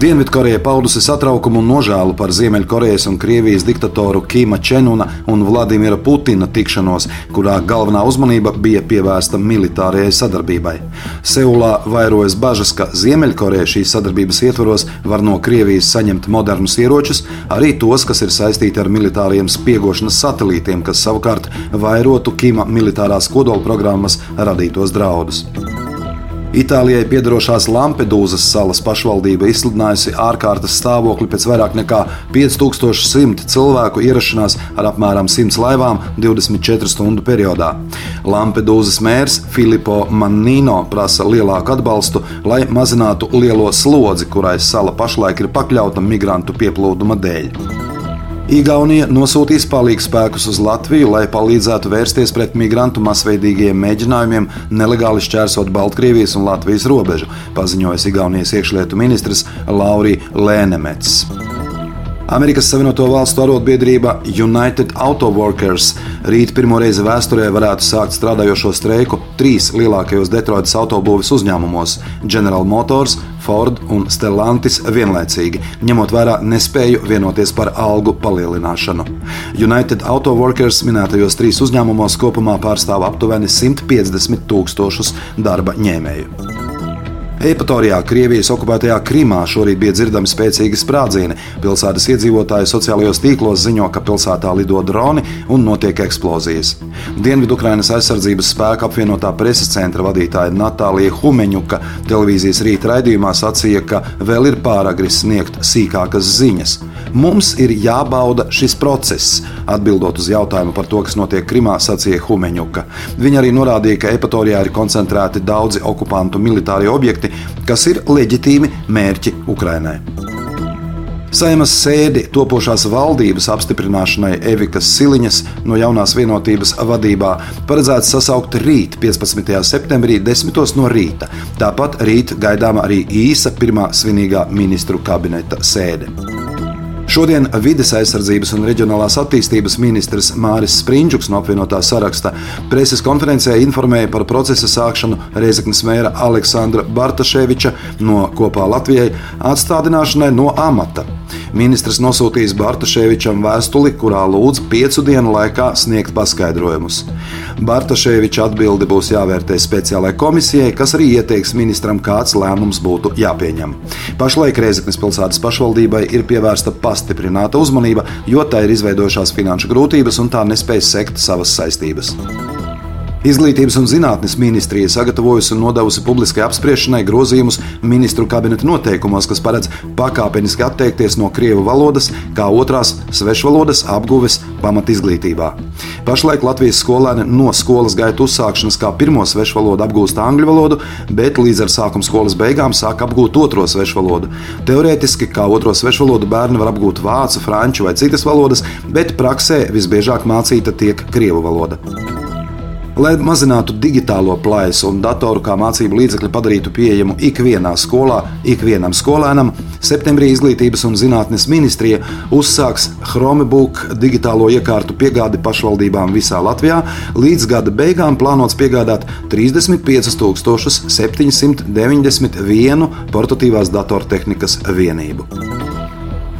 Dienvidkoreja paudusi satraukumu un nožēlu par Ziemeļkorejas un Krievijas diktatoru Kima Čenuna un Vladimira Putina tikšanos, kurā galvenā uzmanība bija pievērsta militārajai sadarbībai. Seulā vairojas bažas, ka Ziemeļkoreja šīs sadarbības ietvaros var no Krievijas saņemt modernus ieročus, arī tos, kas ir saistīti ar militāriem spiegošanas satelītiem, kas savukārt vairotu Kima militārās kodolprogrammas radītos draudus. Itālijai piedarošās Lampedūzas salas pašvaldība izsludinājusi ārkārtas stāvokli pēc vairāk nekā 5100 cilvēku ierašanās ar apmēram 100 laivām 24 stundu periodā. Lampedūzas mērs Filipo Mannino prasa lielāku atbalstu, lai mazinātu lielo slodzi, kurai sala pašlaik ir pakļauta migrantu pieplūduma dēļ. Igaunija nosūtīs palīdzību spēkus uz Latviju, lai palīdzētu vērsties pret migrantu masveidīgiem mēģinājumiem nelegāli šķērsot Baltkrievijas un Latvijas robežu, paziņoja Igaunijas iekšlietu ministrs Laurija Lēnemets. Amerikas Savienoto Valstu arotbiedrība United Auto Workers rīt pirmo reizi vēsturē varētu sākt strādājošo streiku trīs lielākajos Detroitas autobūves uzņēmumos - General Motors, Ford un Stellantis vienlaicīgi, ņemot vērā nespēju vienoties par algu palielināšanu. United Auto Workers minētajos trīs uzņēmumos kopumā pārstāv aptuveni 150 tūkstošus darba ņēmēju. Epatorijā, Krievijas okupētajā Krimā šorīt bija dzirdami spēcīgi sprādzieni. Pilsētas iedzīvotāji sociālajos tīklos ziņo, ka pilsētā lido droni un notiek eksplozijas. Dienvidu Ukrainas aizsardzības spēka apvienotā preses centra vadītāja Natālija Humeņuka televīzijas rīta raidījumā sacīja, ka vēl ir pāragri sniegt sīkākas ziņas. Mums ir jābauda šis process, atbildot uz jautājumu par to, kas notiek Krimā, sacīja Humeņuka. Viņa arī norādīja, ka Epatorijā ir koncentrēti daudzi okupantu militārie objekti, kas ir leģitīmi mērķi Ukrainai. Saimas sēdi topošās valdības apstiprināšanai Evikas Siliņas no jaunās vienotības vadībā paredzēts sasaukt rīt, 15. septembrī, 10. no rīta. Tāpat rīt gaidāma arī īsa pirmā svinīgā ministru kabineta sēde. Šodien vides aizsardzības un reģionālās attīstības ministrs Māris Sprindžuks no apvienotā saraksta preses konferencē informēja par procesa sākšanu Reizeknas mēra Aleksandra Bartaševiča no kopā Latvijai atstādināšanai no amata. Ministrs nosūtīs Bartaševičam vēstuli, kurā lūdz piecu dienu laikā sniegt paskaidrojumus. Bartaševiča atbildi būs jāvērtē speciālajai komisijai, kas arī ieteiks ministram, kāds lēmums būtu jāpieņem. Pašlaik Reizeknas pilsētas pašvaldībai ir pievērsta pastiprināta uzmanība, jo tā ir izveidojušās finanšu grūtības un tā nespēj sekt savas saistības. Izglītības un zinātnes ministrija sagatavojusi un nodevusi publiskai apspriešanai grozījumus ministru kabineta noteikumos, kas paredz pakāpeniski atteikties no krievu valodas kā otrās svešvalodas apguves pamatizglītībā. Pašlaik Latvijas skolēni no skolas gaita uzsākšanas kā pirmo svešvalodu apgūst angļu valodu, bet līdz ar sākuma skolas beigām sāk apgūt otro svešvalodu. Teorētiski kā otro svešvalodu bērni var apgūt vācu, franču vai citas valodas, bet praksē visbiežāk mācīta tiek krievu valoda. Lai mazinātu digitālo plaisu un datoru kā mācību līdzekli padarītu pieejamu ikvienā skolā, ikvienam skolēnam, septembrī Izglītības un zinātnes ministrija uzsāks Chromebook digitālo iekārtu piegādi pašvaldībām visā Latvijā. Līdz gada beigām plānots piegādāt 35,791 portatīvās datortehnikas vienību.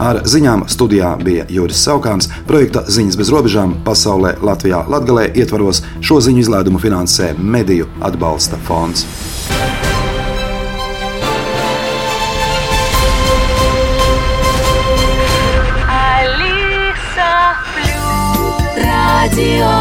Ar ziņām studijā bija Juris Saukāns. Projekta Ziņas bez robežām pasaulē Latvijā Latgalē ietvaros šo ziņu izlaidumu finansē Mediju atbalsta fonds. Radio